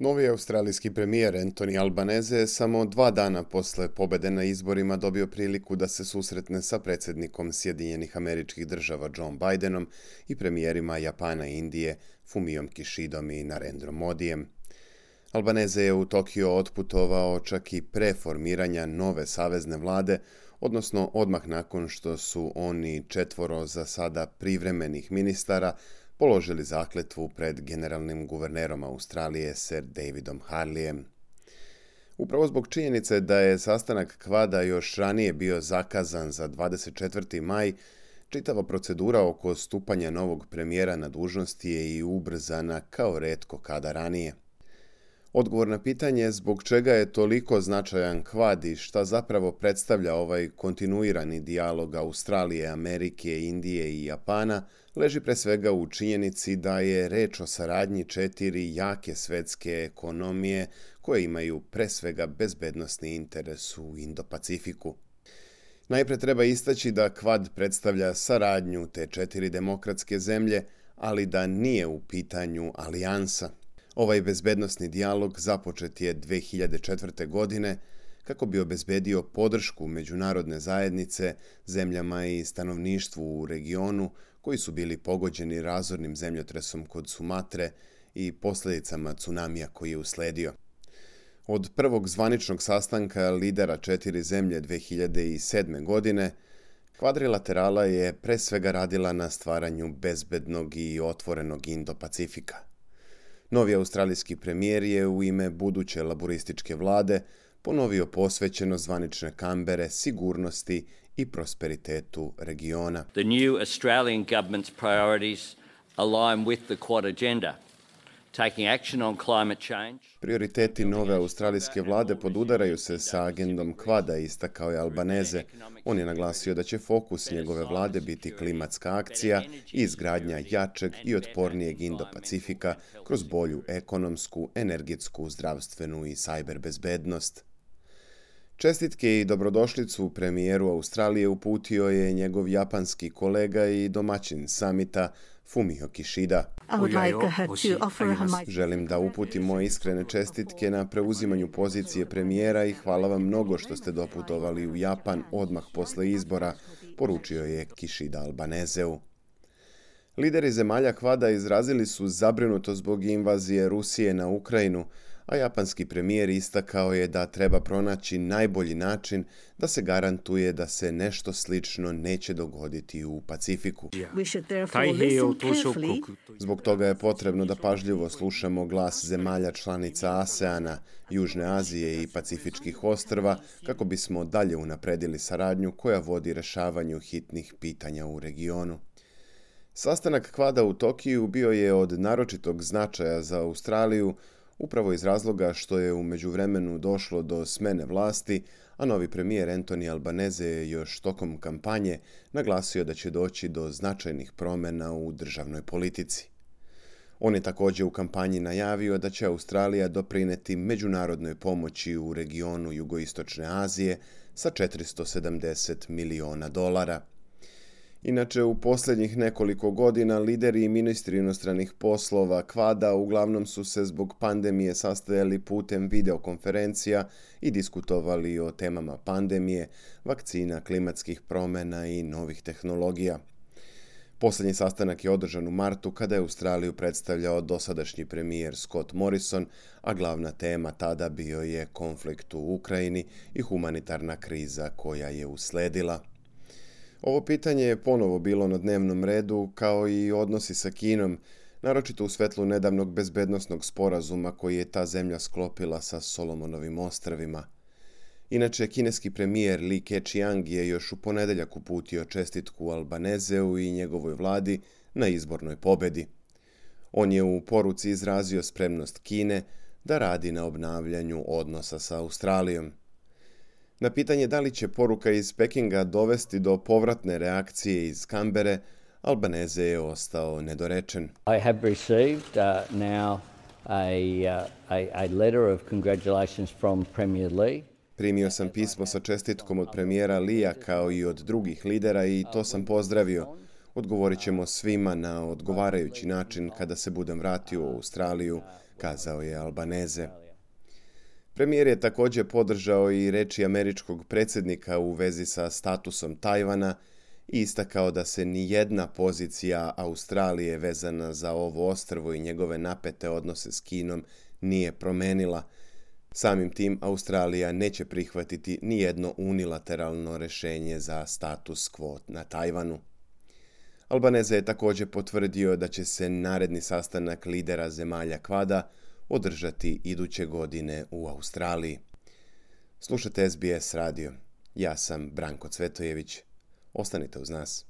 Novi australijski premijer Anthony Albanese je samo dva dana posle pobede na izborima dobio priliku da se susretne sa predsjednikom Sjedinjenih američkih država John Bidenom i premijerima Japana i Indije Fumijom Kishidom i Narendrom Modijem. Albanese je u Tokio otputovao čak i pre formiranja nove savezne vlade, odnosno odmah nakon što su oni četvoro za sada privremenih ministara položili zakletvu pred generalnim guvernerom Australije Sir Davidom Harlijem. Upravo zbog činjenice da je sastanak kvada još ranije bio zakazan za 24. maj, čitava procedura oko stupanja novog premijera na dužnosti je i ubrzana kao redko kada ranije. Odgovor na pitanje zbog čega je toliko značajan kvad i šta zapravo predstavlja ovaj kontinuirani dijalog Australije, Amerike, Indije i Japana leži pre svega u činjenici da je reč o saradnji četiri jake svetske ekonomije koje imaju pre svega bezbednostni interes u Indo-Pacifiku. Najpre treba istaći da kvad predstavlja saradnju te četiri demokratske zemlje, ali da nije u pitanju alijansa, Ovaj bezbednostni dijalog započet je 2004. godine kako bi obezbedio podršku međunarodne zajednice zemljama i stanovništvu u regionu koji su bili pogođeni razornim zemljotresom kod Sumatre i posljedicama tsunamija koji je usledio. Od prvog zvaničnog sastanka lidera četiri zemlje 2007. godine, kvadrilaterala je pre svega radila na stvaranju bezbednog i otvorenog Indo-Pacifika. Novi australijski premijer je u ime buduće laborističke vlade ponovio posvećeno zvanične kambere sigurnosti i prosperitetu regiona. The new Australian government's priorities align with the Quad agenda – Prioriteti nove australijske vlade podudaraju se sa agendom kvada, istakao je Albaneze. On je naglasio da će fokus njegove vlade biti klimatska akcija i izgradnja jačeg i otpornijeg Indo-Pacifika kroz bolju ekonomsku, energetsku, zdravstvenu i sajber bezbednost. Čestitke i dobrodošlicu premijeru Australije uputio je njegov japanski kolega i domaćin samita Fumio Kishida. Želim da uputim moje iskrene čestitke na preuzimanju pozicije premijera i hvala vam mnogo što ste doputovali u Japan odmah posle izbora, poručio je Kishida Albanezeu. Lideri zemalja kvada izrazili su zabrinuto zbog invazije Rusije na Ukrajinu, a japanski premijer istakao je da treba pronaći najbolji način da se garantuje da se nešto slično neće dogoditi u Pacifiku. Zbog toga je potrebno da pažljivo slušamo glas zemalja članica ASEANA, Južne Azije i Pacifičkih ostrva kako bismo dalje unapredili saradnju koja vodi rešavanju hitnih pitanja u regionu. Sastanak kvada u Tokiju bio je od naročitog značaja za Australiju, upravo iz razloga što je u međuvremenu došlo do smene vlasti, a novi premijer Antoni Albanese je još tokom kampanje naglasio da će doći do značajnih promjena u državnoj politici. On je također u kampanji najavio da će Australija doprineti međunarodnoj pomoći u regionu Jugoistočne Azije sa 470 miliona dolara – Inače, u posljednjih nekoliko godina lideri i ministri inostranih poslova kvada uglavnom su se zbog pandemije sastajali putem videokonferencija i diskutovali o temama pandemije, vakcina, klimatskih promjena i novih tehnologija. Posljednji sastanak je održan u martu kada je Australiju predstavljao dosadašnji premijer Scott Morrison, a glavna tema tada bio je konflikt u Ukrajini i humanitarna kriza koja je usledila. Ovo pitanje je ponovo bilo na dnevnom redu, kao i odnosi sa Kinom, naročito u svetlu nedavnog bezbednostnog sporazuma koji je ta zemlja sklopila sa Solomonovim ostravima. Inače, kineski premijer Li Keqiang je još u ponedeljak uputio čestitku Albanezeu i njegovoj vladi na izbornoj pobedi. On je u poruci izrazio spremnost Kine da radi na obnavljanju odnosa sa Australijom. Na pitanje da li će poruka iz Pekinga dovesti do povratne reakcije iz Kambere, Albaneze je ostao nedorečen. I have received uh, now a, uh, a, a letter of congratulations from Premier Lee. Primio sam pismo sa čestitkom od premijera Lija kao i od drugih lidera i to sam pozdravio. Odgovorit ćemo svima na odgovarajući način kada se budem vratio u Australiju kazao je Albaneze. Premijer je također podržao i reči američkog predsjednika u vezi sa statusom Tajvana i istakao da se ni jedna pozicija Australije vezana za ovo ostrvo i njegove napete odnose s Kinom nije promenila. Samim tim Australija neće prihvatiti ni jedno unilateralno rešenje za status quo na Tajvanu. Albaneza je također potvrdio da će se naredni sastanak lidera zemalja Kvada održati iduće godine u Australiji. Slušate SBS radio. Ja sam Branko Cvetojević. Ostanite uz nas.